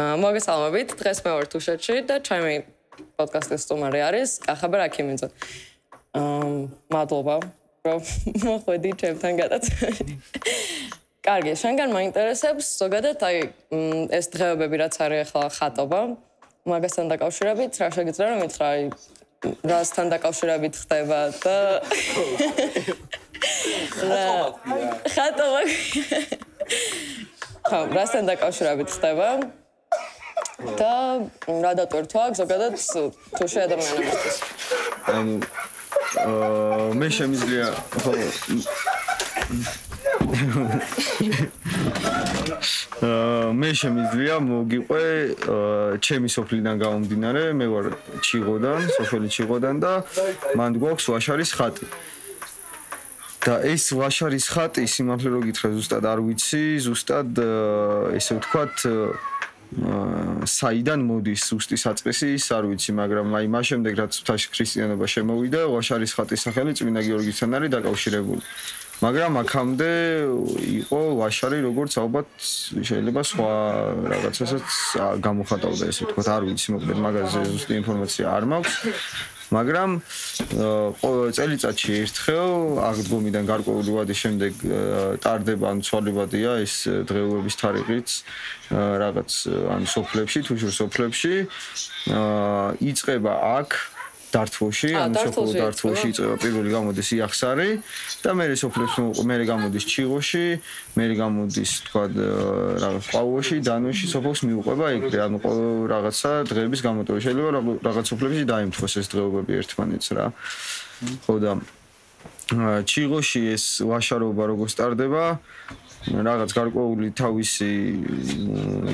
მოგესალმებით. დღეს მე ვარ თუშეთში და ჩემი პოდკასტის სტუმარი არის კახაბა რაკიმინძე. აა მადლობა, რომ მოხვედი ჩემთან გადაცემაში. კარგი, შენგან მაინტერესებს ზოგადად აი ეს დღეობები რაც არის ახლა ხატობა. მაგასთან დაკავშირებით რა შეგიძლია რომ ითხრა აი რასთან დაკავშირებით ხდება და ხატობა. ხო, რასთან დაკავშირებით ხდება? და რა დატვირთვა ზოგადად თუ შეადამიანებისთვის. ანუ აა მე შემიძლია ხო აა მე შემიძლია მოგიყვე ჩემი სოფლიდან გამომდინარე, მე ვარ ჩიღოდან, სოფელი ჩიღოდან და მანდ გვაქვს ვაშარის ხატი. და ეს ვაშარის ხატი სიმართლე რო გითხრა ზუსტად არ ვიცი, ზუსტად ესე ვთქვათ საიდან მოდის სუსტი საწყისი ის არ ვიცი, მაგრამ აი მას შემდეგ რაც თაში ქრისტიანობა შემოვიდა, ვაშარის ხატის სახელი წმინდა გიორგისთან არის დაკავშირებული. მაგრამ აქამდე იყო ვაშარი როგორც ალბათ შეიძლება სხვა რაღაცასაც გამოხატავდა ესე ვთქვათ, არ ვიცი, მოკლედ მაგაზე ზუსტი ინფორმაცია არ მაქვს. მაგრამ წელიწადში ერთხელ აღდგომიდან გარკვეული ვადის შემდეგ ტარდება ან ცვალებადია ეს დღეობების თარიღიც რაღაც ან სოფლებში თუ შორ სოფლებში იწება აქ დართვოში, ან სოფლ დართვოში იწება პირველი გამოდის იახსარი და მე სოფლებს მე გამოდის ჩიღოში, მე გამოდის თქვა რაღაც ყავოში, დანოში სოფლს მიუყვება ეგრე, ანუ რაღაცა დღეების გამოტოვება შეიძლება რაღაც სოფლებში დაემთხოს ეს დღეობები ერთმანეთს რა. ხო და ჩიღოში ეს ვაშარობა როგორ სტარდება? რაღაც გარკვეული თავისი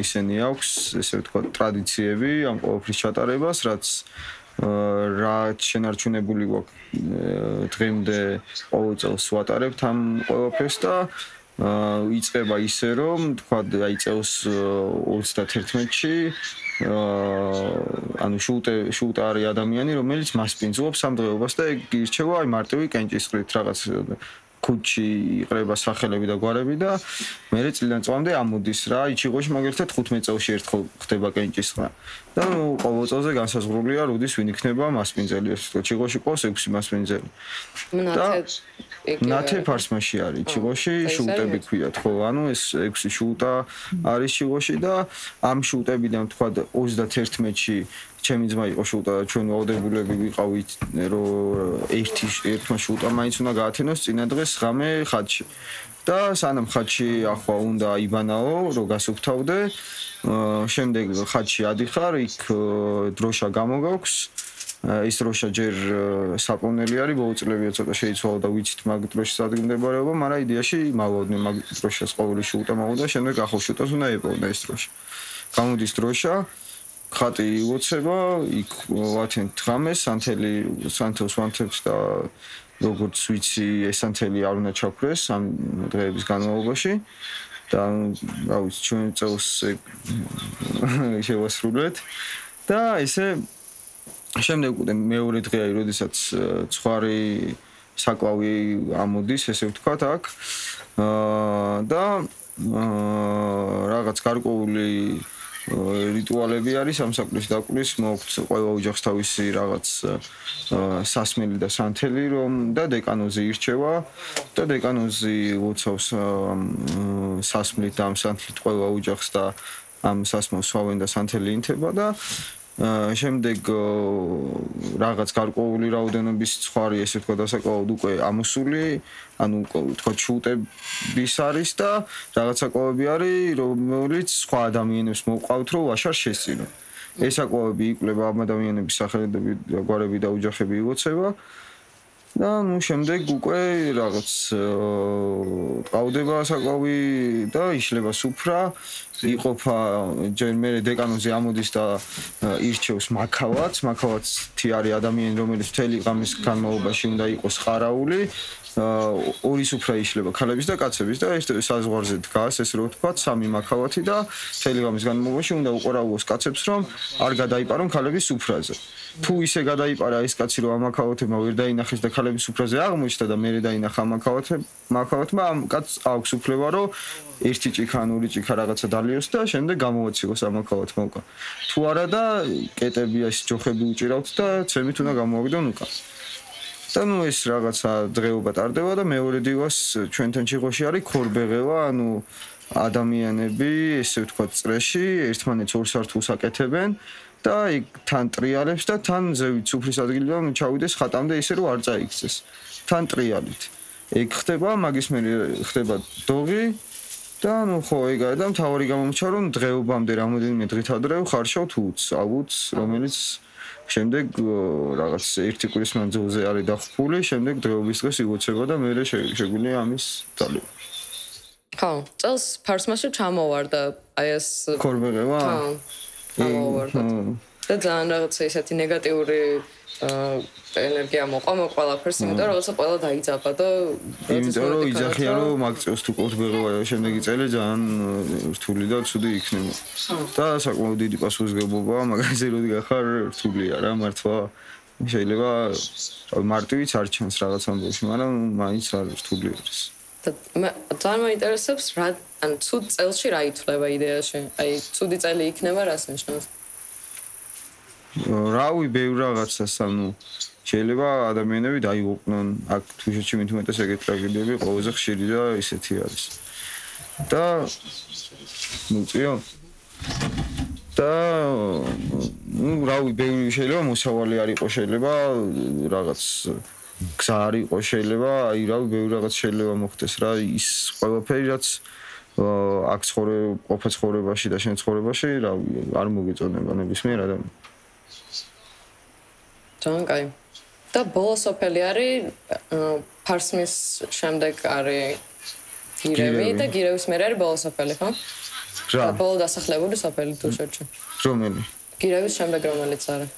ისენი აქვს, ესე ვთქვა, ტრადიციები ამ ყოველფრის ჩატარებას, რაც რა შენარჩუნებული გვაქვს დღემდე ყოველ წელს ვატარებთ ამ ყოველფერს და იწება ისე რომ თქვა აი წელს 31-ში აა ანუ შუტე შუტა არის ადამიანი რომელიც მასპინძლობს ამ დღეობას და ეგ ირჩევა აი მარტივი კენჭისყრით რაღაც ქუჩი იყრება სახელები და გვარები და მე წლიდან წლამდე ამოდის რა. იჩიღოში მაგალითად 15 წელში ერთხელ ხდება კენჭისყრა და ყოველ წელზე განსაზღვრულია როდის ვინ იქნება მასპინძელი. ეს თქო ჩიღოში ყავს 6 მასპინძელი. და ნათე ფარსმაში არის. ჩიღოში შუტები ქვიათ ხო? ანუ ეს 6 შუტა არის ჩიღოში და ამ შუტებიდან თქვა 31-ში ჩემი ძმა იყო შუტა და ჩვენ ვაუდებულები ვიყავით რომ ერთი ერთმა შუტა მაინც უნდა გაათენოს წინა დღეს ღამე ხატში და სანამ ხატში ახლა უნდა იბანაო რომ გასუფთავდე შემდეგ ხატში ადიხარ იქ დროშა გამოგაქვს. ის დროშა ჯერ საპონელი არის მოუწლებია ცოტა შეიცვალა და ვიცით მაგ დროშის ადგილმდებარეობა მაგრამ იდეაში მალავდნენ მაგ დროშას ყოველი შუტა მოვიდა შემდეგ ახალ შუტას უნდა ეპოვნა ეს დროშა. გამოდის დროშა ხატი ილოცება, იქ ვათენ თღამეს, სანთელი სანთელს ვანთებს და როგორც ვიცი, ეს სანთელი არ უნდა ჩაქრეს ამ დღეების განმავლობაში. და რა ვიცი, ჩვენ წელს შევასრულეთ. და ესე შემდეგ უკვე მეორე დღე არის, როდესაც ცხვარი საკვავი ამოდის, ესე ვთქვათ, აქ. აა და აა რაღაც გარკვეული რიტუალები არის სამსაკლის დაკვლის მოხთ ყველა ოჯახს თავისი რაღაც სასმელი და სანთელი რომ და დეკანოზი ირჩევა და დეკანოზი უცავს სასმლით და ამ სანთლით ყველა ოჯახს და ამ სასმელს სვავენ და სანთელი ინთება და შემდეგ რაღაც გარკვეული რაოდენობის ცხარი ესე თქვა დასაკავად უკვე ამოსული ანუ თქვა ჩუტების არის და რაღაცა კვები არის რომელიც სხვა ადამიანებს მოყავთ რომ ვაშარ შესწინო. ეს აკვები იკვლება ამ ადამიანების სახელები გვარები და ოჯახები ივოცება და ნუ შემდეგ უკვე რაღაც ყავდება საკვი და იშლება სუფრა. იყოფა ჯერ მე დეკანოზე ამოდის და ირჩევს მაქავაც. მაქავაც თი არის ადამიანი რომელიც მთელი ღამის განმავლობაში უნდა იყოს ხარაული. ორი სუფრა იშლება ქალების და კაცების და ეს საზღვარზე დგას ეს რო ვთქვა სამი მაქავათი და მთელი ღამის განმავლობაში უნდა უყურავოს კაცებს რომ არ გადაიპარონ ქალების სუფრაზე. თუ ისე გადაიპარა ეს კაცი რომ ამაქავათებმა ვერ დაინახეს და ტრიალების უფრაზე აღმოჩნდა და მე დაინახა მაქავათე მაქავათმა ამ კაც აქვს უფლება რომ ერთი ჭიქა ან ორი ჭიქა რაღაცა დალიოს და შემდეგ გამოუციგოს ამ მაქავათმა უკან თუ არა და კეტები ეს ჯოხები უჭირავთ და ცემით უნდა გამოვიდონ უკან. და ნუ ეს რაღაცა დღეობა ტარდება და მეორე დივას ჩვენთან ჩიხოში არის ქორბეღევა ანუ ადამიანები ესე ვთქვათ წრეში ერთმანეთს ორ სართულს აკეთებენ და იქ თან ტრიალებს და თან ზევით სუფრის ადგილიდან ჩავიდეს ხატამდე ისე რომ არ წაიქცეს. თან ტრიალით. ეგ ხდება მაგის მე ხდება დოღი და ნუ ხო ეგ არის და მთავარი გამომჩა რომ დღეობამდე რამოდენიმე დღით ადრე ხარშავთ უც აუც რომელიც შემდეგ რაღაც ერთი კვირის მანძილზე არის დახფული შემდეგ დღეობის დღეს იგოცება და მე შეგვიძლია ამის ძალება ხო წელს ფარსმაში ჩამოვარდა აი ეს ქორბეღევა? ხო ჩამოვარდა და ძალიან რაღაცა ისეთი ნეგატიური ენერგია მოყვა მე ყველაფერს, იმიტომ რომ რაღაცა ყველა დაიძაბა და იმიტომ რომ იძახიან რომ მაგწევს თუ კორბეღევა და შემდეგი წელი ძალიან რთული და ცუდი იქნება. და საკმაოდ დიდი პასუხისგებლობა, მაგაზე როდი გახარ რთულია რა მართლა შეიძლება მარტივიც არ ჩანს რაღაც ამბავში, მაგრამ მაინც არ რთული არის. და ძალიან მაინტერესებს რა ან ცუდ წელში რა ითვლება იდეაში? აი ცუდი წელი იქნება რას ნიშნავს? რავი, ბევრ რაღაცას, ანუ შეიძლება ადამიანები დაიღუპნონ, აქ თუშეთში მით უმეტეს ეგეთ ტრაგედიები ყველაზე ხშირი და ისეთი არის. და მოწიო. და ნუ რავი, ბევრი შეიძლება მოსავალი არ იყოს, შეიძლება რაღაც გზა არ იყოს, შეიძლება, აი რავი, ბევრი რაღაც შეიძლება მოხდეს რა, ის ყველაფერი რაც აქ ცხოვრე, ყოფა ცხოვრებაში და შენ ცხოვრებაში, რავი, არ მოგეწონება ნებისმიერ ადამიანს. ძალიან კაი. და ბოლო სოფელი არის ფარსმის შემდეგ არის გირევი და გირევის მერე არის ბოლო სოფელი, ხო? რა? ბოლო დასახლებული სოფელი თუშეთში. რომელი? გირევის შემდეგ რომელიც არის.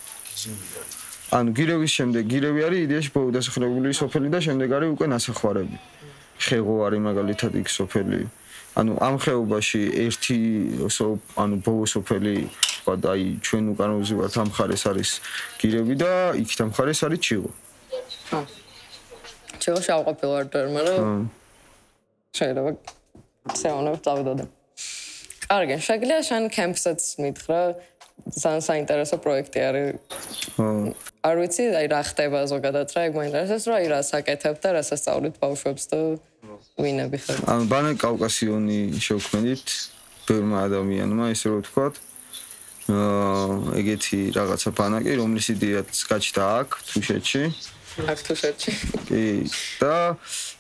ანუ გირევის შემდეგ გირევი არის იდეაში ბოლო დასახლებული სოფელი და შემდეგ არის უკვე ნასახვარები. ხეღო არის მაგალითად იქ სოფელი. ანუ ამ ხეობაში ერთი ანუ ბოლო სოფელი თქვა და აი ჩვენ უკან ვზივართ ამ ხარეს არის გირები და იქით ამ ხარეს არის ჩიღო. ჩიღო შევყოფილ ვარ და მაგრამ შეიძლება შეუნებ წავიდოდე. კარგი, შეგიძლია შენ კემპსაც მითხრა ძალიან საინტერესო პროექტი არის. არ ვიცი, აი რა ხდება ზოგადად რა, ეგ მაინტერესებს რა, აი რა საკეთებ და რა სასწაულით ბავშვებს და ვინები ხარ? ანუ ბანაკ კავკასიონი შევქმნით ბევრმა ადამიანმა, ისე რომ ვთქვათ. აა ეგეთი რაღაცა ბანაკი, რომლის იდეაც გაჩნდა აქ თუშეთში. აქ თუშეთში. კი, და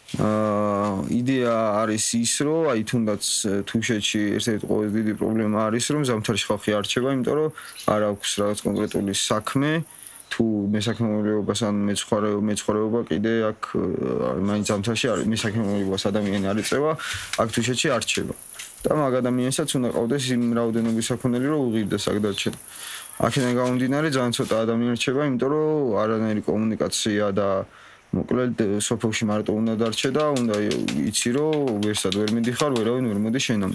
აა იდეა არის ის, რომ აი თუნდაც თუშეთში ერთ-ერთი ყველაზე დიდი პრობლემა არის, რომ ზამთარში ხალხი არ რჩება, იმიტომ რომ არ აქვს რაღაც კონკრეტული საქმე. თუ მესაქონლეობას ან მეცხვარეობა მეცხვარეობა კიდე აქ მაინც ზამთარში არის მესაქონლეობას ადამიანი არ იწევა, აქ თუშეთში არ რჩება. და მაგ ადამიანსაც უნდა ყავდეს იმ რაოდენობის საქონელი, რომ უღირდეს აქ დარჩენ. აქედან გამომდინარე ძალიან ცოტა ადამიანი რჩება, იმიტომ რომ არანაირი კომუნიკაცია და მოკლედ სოფელში მარტო უნდა დარჩე და უნდა იცი რომ ვერსად ვერ მიდიხარ, ვერავინ ვერ მოდი შენამ.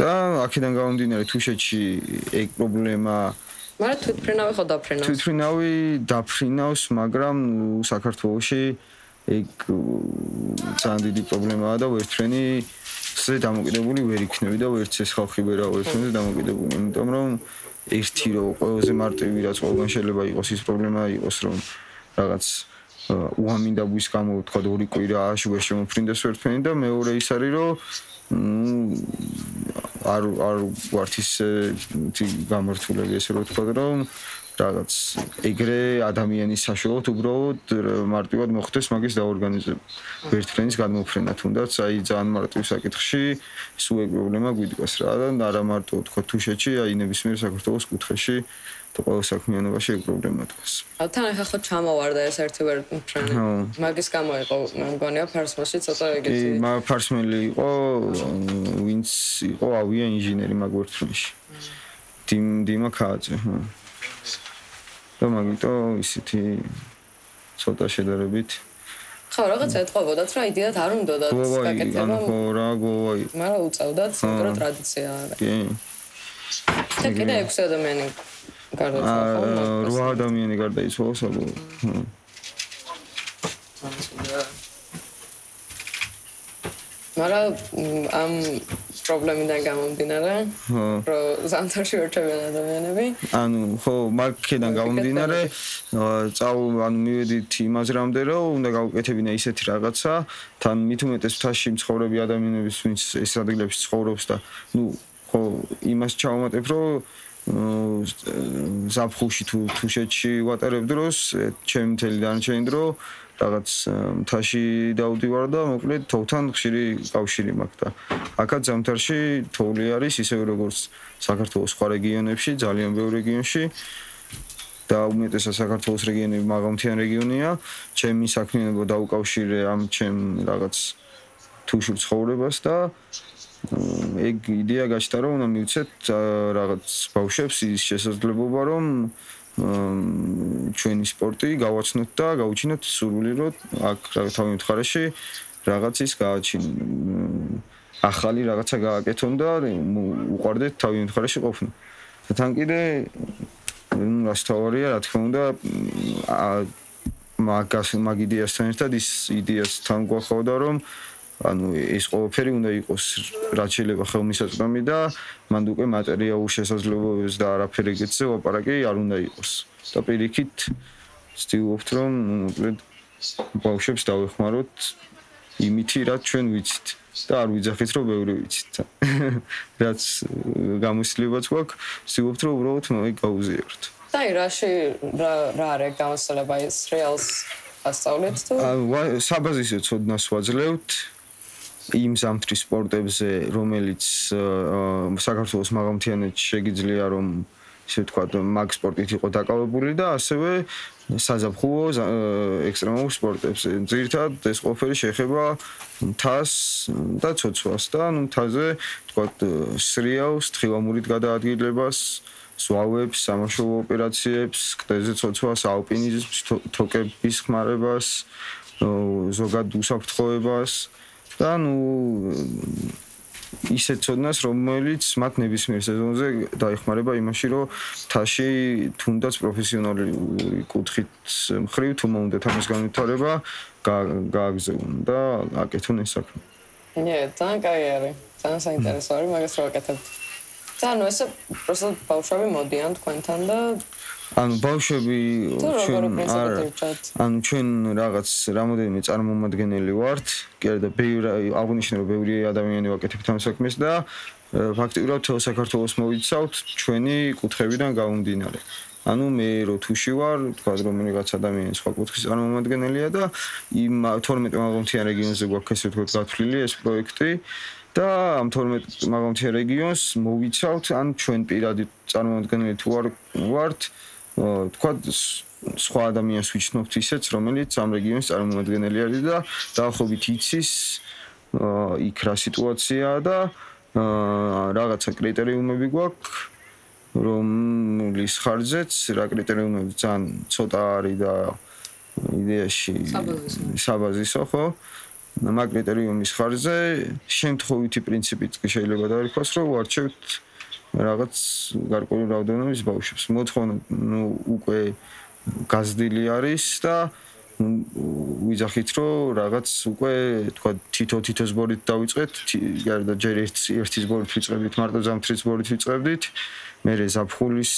და აქედან გამომდინარე თუშეთში ეგ პრობლემა მაგრამ თვითფრინავი ხო დაფრინავს? თვითფრინავი დაფრინავს, მაგრამ საქართველოში ეგ ძალიან დიდი პრობლემაა და ვერცრენი ზე დამოკიდებული ვერ იქნები და ვერც ეს ხალხი ვერა ვერცრენზე დამოკიდებული, იმიტომ რომ ერთი რო ყველაზე მარტივი რაც ყველგან შეიძლება იყოს ის პრობლემა იყოს რომ რაღაც უამინდაბვის გამო თქვა ორი კვირა შუა შემოფრინდეს ვერტფენი და მეორე ის არის რომ არ არ ვართ ის გამართულები ესე რომ თქვა რომ რაღაც ეგრე ადამიანის საშუალოდ უბრალოდ მარტივად მოხდეს მაგის დაორგანიზება. ვერტფრენის გადმოფრენა თუნდაც აი ძალიან მარტივ საკითხში სულ ეგ პრობლემა გვიდგას რა და არა მარტო თქვა თუშეთში აი ნებისმიერ საქართველოს კუთხეში და ყოველ საქმიანობაში ეგ პრობლემა დგას. თან ახლა ხო ჩამოვარდა ეს ერთი ვერტფრენი. მაგის გამო იყო მე მგონია ფარსმოში ცოტა ეგეთი. კი, მაგ ფარსმელი იყო ვინც იყო ავია ინჟინერი მაგ ვერტფრენში. დიმ დიმა ქაძე, ხო. და მაგიტომ ისეთი ცოტა შედარებით ხო, რაღაც ეთყობოდათ რა იდეათ არ უნდათ გაკეთება. ხო რა გოვაი. მაგრამ უწევდათ, მაგრამ ტრადიცია არის. კი. და კიდე 6 ადამიანი გარდაიცვალა. აა 8 ადამიანი გარდაიცვალა საბოლოოდ. მაგრამ ამ პრობლემიდან გამომდინარე, ხო. რომ ზამთარში ვერჩებიან ადამიანები. ანუ ხო, მარკიდან გამომდინარე, წავ ანუ მივედით იმაზრამდე, რომ უნდა გავუკეთებინა ისეთი რაღაცა, თან მით უმეტეს მთაში მცხოვრები ადამიანების, ვინც ეს ადგილებში ცხოვრობს და ნუ ხო, იმას ჩავუმატებ, რომ ზაფხულში თუ თუშეთში ვატარებ დროს, ჩემი მთელი დანარჩენი დრო რაღაც მთაში დავდივარ და მოკლედ თოვთან ხშირი კავშირი მაქვს და აქაც ზამთარში თოვლი არის ისევე როგორც საქართველოს სხვა რეგიონებში, ძალიან ბევრ რეგიონში და უმეტესად საქართველოს რეგიონი მაღალმთიან რეგიონია. ჩემი საქმიანობა დაუკავშირე ამ ჩემ რაღაც თუშურ ცხოვრებას და ეგ იდეა გაჩნდა რომ უნდა მივცეთ რაღაც ბავშვებს ის შესაძლებლობა რომ ჩვენი სპორტი გავაცნოთ და გავუჩინოთ სურვილი რომ აქ თავი მხარეში რაღაცის გააჩინონ ახალი რაღაცა გააკეთონ და უყარდეთ თავი მხარეში ყოფნა და თან კიდე ნუ რასთავარია რა თქმა უნდა მაგას მაგ იდეასთან ერთად ის იდეას თან გვახავდა რომ ანუ ეს ყველაფერი უნდა იყოს რაც შეიძლება ხელმისაწვდომი და მანდ უკვე მატერიალურ შესაძლებლობებს და არაფერი გეცე ოპარაკი არ უნდა იყოს. და პირიქით ვცდილობთ რომ მოკლედ ბავშვებს დავეხმაროთ იმითი რაც ჩვენ ვიცით და არ ვიძახით რომ ბევრი ვიცით. რაც გამოსლებაც გვაქვს, ვცდილობთ რომ უბრალოდ მე გავუზიაროთ. და რაში რა რა არის გამოსლება ის რეალს ასწავლეთ თუ? აა საბაზისო ცოდნას ვაძლევთ. იმ ზამთრის სპორტებზე, რომელიც საქართველოს მაღალმთიანეთში შეგიძლია რომ ისე ვთქვა, მაგ სპორტით იყო დაკავებული და ასევე საზაფხულო ექსტრემალურ სპორტებზე. ძირითადად ეს ყველაფერი შეეხება თას და ცოცვას და ნუ თაზე ვთქვა, სრიალს, თხილამურით გადაადგილებას, ზვავებს, სამაშოვო ოპერაციებს, კტეზე ცოცვას, ალპინიზმს, თოკების ხმარებას, ზოგად უსაფრთხოებას. და ნუ ისე ცოდნას რომელიც მათ ნებისმიერ სეზონზე დაიხმარება იმაში რომ თაში თუნდაც პროფესიონალური კუთხით მხრივ თუ მომდეთ ამის განვითარება გააგზავნონ და აკეთონ ეს საქმე. ნე, თან კაი არის. თან საინტერესო არის მაგას რა ვაკეთებ. ნუ ესე პროსტ ბავშვები მოდიან თქვენთან და ანუ ბავშვები ჩვენ არ ანუ ჩვენ რაღაც რამოდენიმე წარმომადგენელი ვართ, კი არა და ბევრი აღნიშნე რომ ბევრი ადამიანი ვაკეთებთ ამ საქმეს და ფაქტიურად თელ საქართველოს მოვიცავთ ჩვენი კუთხებიდან გამომდინარე. ანუ მე რო თუში ვარ, თქვა რომ რაღაც ადამიანი სხვა კუთხის წარმომადგენელია და იმ 12 მაღალმთიან რეგიონზე გვაქვს ესე თქვა გათვლილი ეს პროექტი და ამ 12 მაღალმთიან რეგიონს მოვიცავთ, ან ჩვენ პირადი წარმომადგენელი თუ არ ვართ, თქვა სხვა ადამიანს ვიჩნობთ ისეც, რომელიც ამ რეგიონის წარმომადგენელი არის და დაახლოებით იცის იქ რა სიტუაციაა და რაღაცა კრიტერიუმები გვაქვს რომლის ხარჯზეც რა კრიტერიუმები ძალიან ცოტა არის და იდეაში საბაზისო ხო? მაგ კრიტერიუმის ხარჯზე შემთხვევითი პრინციპით შეიძლება დაერქვას რომ ვარჩევთ რაღაც გარკვეული რაოდენობის ბავშვებს. მოთხოვნა ნუ უკვე გაზრდილი არის და ვიძახით რომ რაღაც უკვე თქვა თითო თითო ზბორით დავიწყეთ, გარდა ჯერ ერთი ერთი ზბორით ვიწყებდით, მარტო ზამთრის ზბორით ვიწყებდით, მერე ზაფხულის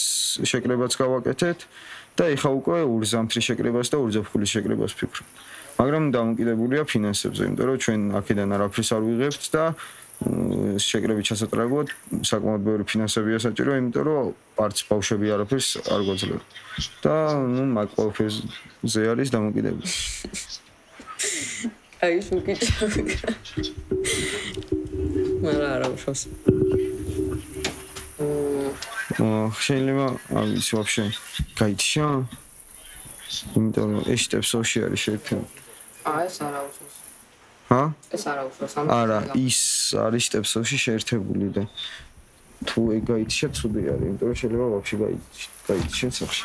შეკრებაც გავაკეთეთ და ეხა უკვე ორ ზამთრის შეკრებას და ორ ზაფხულის შეკრებას ვფიქრობ. მაგრამ დამოკიდებულია ფინანსებზე, იმიტომ რომ ჩვენ აქედან არაფერს არ ვიღებთ და შეკრების ჩასატრაგოდ საკმაოდ ბევრი ფინანსებია საჭირო, იმიტომ რომ პარტს ბავშვები არაფერს არ გვაძლევს. და ნუ მაგ ყველაფერზე არის დამოკიდებული. აი შუქი. მარა არა უშავს. აა შეიძლება ამის ვაფშე გაიჩა. იმიტომ რომ ეს ტეპსოში არის შეფენ. აა ეს არა უშავს. ჰა? ეს არა უშავს ამ. არა, ის არის სტეპსოში შეერთებული და თუ ეგ გაიჩია ცუდი არის, იმიტომ რომ შეიძლება ვაფშე გაიჩია სახში.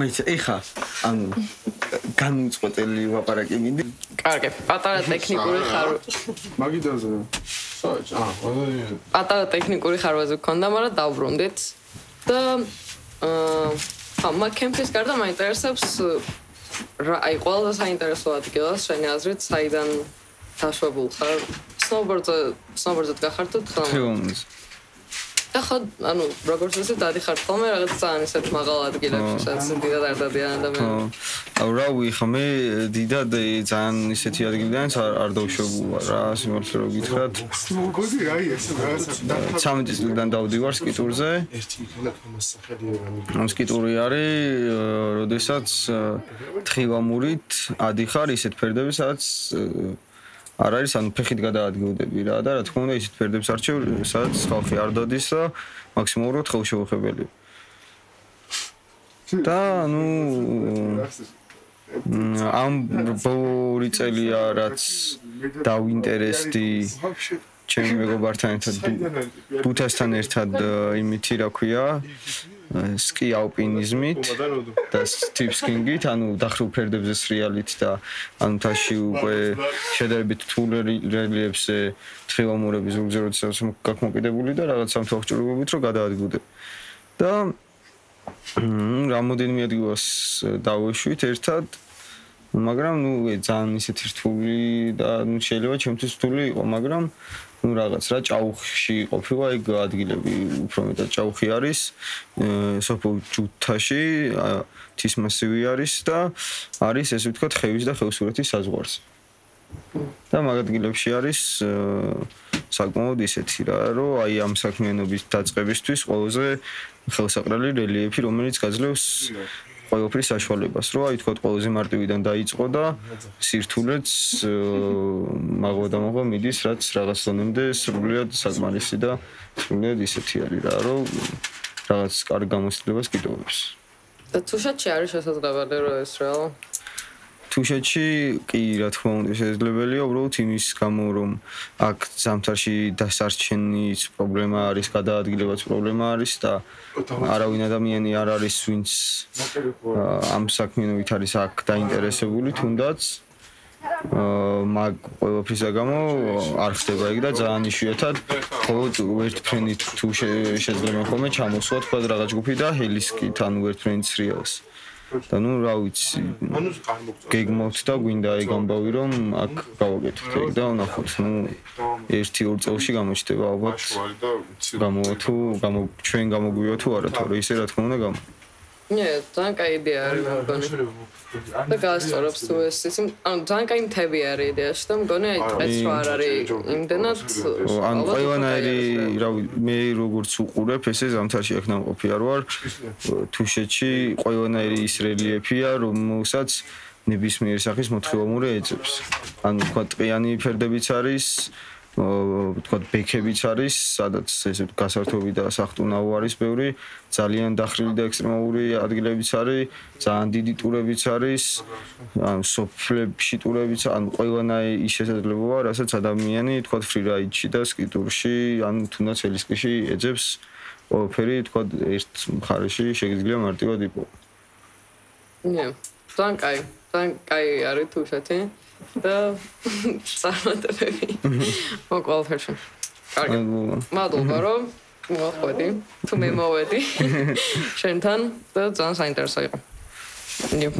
მე ეხა ანუ განუწყვეტელი ვაპარაკი მინდი კარგი, პატარა ტექნიკური ხარო. მაგიდაზე. საჭ, აა, პატარა ტექნიკური ხარვაზე გქონდა, მაგრამ დავბრუნდით. და აა მაგ კემპის გარდა მაინტერესებს რა აი ყველა საინტერესო ადგილას შენი აზრით საიდან დაშვებულ ხარ? სნოუბორდზე სნოუბორდზე გახარ თუ თხა? და ხო ანუ როგორც ისე დადიხარ ხოლმე რაღაც ძალიან ისეთ მაღალ ადგილებში სადაც დიდად არ დადიან ადამიანები. აუ რა ვიხა მე დიდად ძალიან ისეთი ადგილიდან არ არ დავშვებულა რა სიმართლე რო გითხრათ. მოგოდი რა ის რაღაცა 13 წლიდან დავდივარ სკიტურზე. ერთი იქნება თამას სახელია რამე ამ სკიტური არის როდესაც ა, თხილამურით ადიხარ ისეთ ფერდები სადაც არ არის ანუ ფეხით გადაადგილდები რა და რა თქმა უნდა ისეთ ფერდებს არჩევ სადაც ხალხი არ დადის და მაქსიმალურად ხელშეუხებელი და ნუ ამ ბოლო წელია რაც დავინტერესდი ჩემი მეგობართან ერთად ბუ- ბუთასთან ერთად იმითი რა ქვია სკი ალპინიზმით და სტრიპსკინგით, ანუ დახრილ ფერდებზე სრიალით და ანუ თაში უკვე შედარებით რთულ რელი- რელიეფზე თხილამურების ზურგზე როდესაც გაკმოკიდებული და რაღაც სამთვალჭრუობით რო გადაადგილდე. და მ, რამოდენიმე ადგილას დავეშვით ერთად მაგრამ ნუ ძალიან ისეთი რთული და ნუ შეიძლება ჩემთვის რთული იყო, მაგრამ ნუ რაღაც რა ჭაუხში ყოფილა ეგ ადგილები უფრო მეტად ჭაუხი არის სოფო ჯუთაში თის მასივი არის და არის ესე ვთქვათ ხევის და ხევსურეთის საზღვარზე და მაგ ადგილებში არის საკმაოდ ისეთი რა რომ აი ამ საქმიანობის დაწყებისთვის ყველაზე ხელსაყრელი რელიეფი რომელიც გაძლევს ყოველფრის საშუალებას, რომ აი თქვა ყველაზე მარტივიდან დაიწყო და სირთულეც ე, მაღლა და მაღლა მიდის, რაც რაღაც ზონემდე სრულიად საკმარისი და სრულიად ისეთი არის რა, რომ რაღაც კარგ გამოცდილებას კიდოვებს. და თუ არის შესაძლებელი რომ ეს რა თუშეთში კი რა თქმა უნდა შესაძლებელია უბრალოდ იმის გამო რომ აქ ზამთარში დასარჩენის პრობლემა არის, გადაადგილებაც პრობლემა არის და არავინ ადამიანი არ არის ვინც ამ საქმიანობით არის აქ დაინტერესებული თუნდაც აა მაგ ყოველფრისა გამო არ ხდება ეგ და ძალიან იშვიათად მხოლოდ ერთ ფრენით თუ შე- შეიძლება ხოლმე ჩამოსვა თქვა რაღაც ჯგუფი და ჰელისკით ანუ ერთ ფრენით სრიალს და ნუ რა ვიცი გეგმავთ და გვინდა ეგ ამბავი რომ აქ გავაკეთოთ ეგ და ვნახოთ. ნუ ერთი ორ წელში გამოჩნდება ალბათ. გამოვა თუ ჩვენ გამოგვივა თუ არა თორე ისე რა თქმა უნდა გამო ნე ძალიან კაი იდეა არის მგონი და გასწორებს თუ ეს ისე ანუ ძალიან კაი მთები არის იდეაში და მგონი აი ეს რა არ არის იმდენად ან ყველანაირი რა ვი- მე როგორც უყურებ ესე ზამთარში აქ ნამყოფი არ ვარ. თუშეთში ყველანაირი ის რელიეფია რომელსაც ნებისმიერ სახის მოთხილამურე ეძებს ან თქვა ტყიანი ფერდებიც არის ო, თქვა ბექებიც არის სადაც ესე გასართობი და სახტუნაო არის ბევრი ძალიან დახრილი და ექსტრემალური ადგილებიც არის ძალიან დიდი ტურებიც არის ან სოფლებში ტურებიც ან ყველანაირი ის შესაძლებელია რასაც ადამიანი თქვა ფრირაიდში და სკიტურში ან თუნდაც ელისკიში ეძებს ყველაფერი თქვა ერთ მხარეში შეგიძლია მარტივად იყო ნე ძალიან კაი ძალიან კაი არის თუშეთი და წარმატებები. მოყოლფერში კარგი. მადლობა რომ მოახვედი თუ მე მოვედი შენთან და ძალიან საინტერესო იყო. ნიუ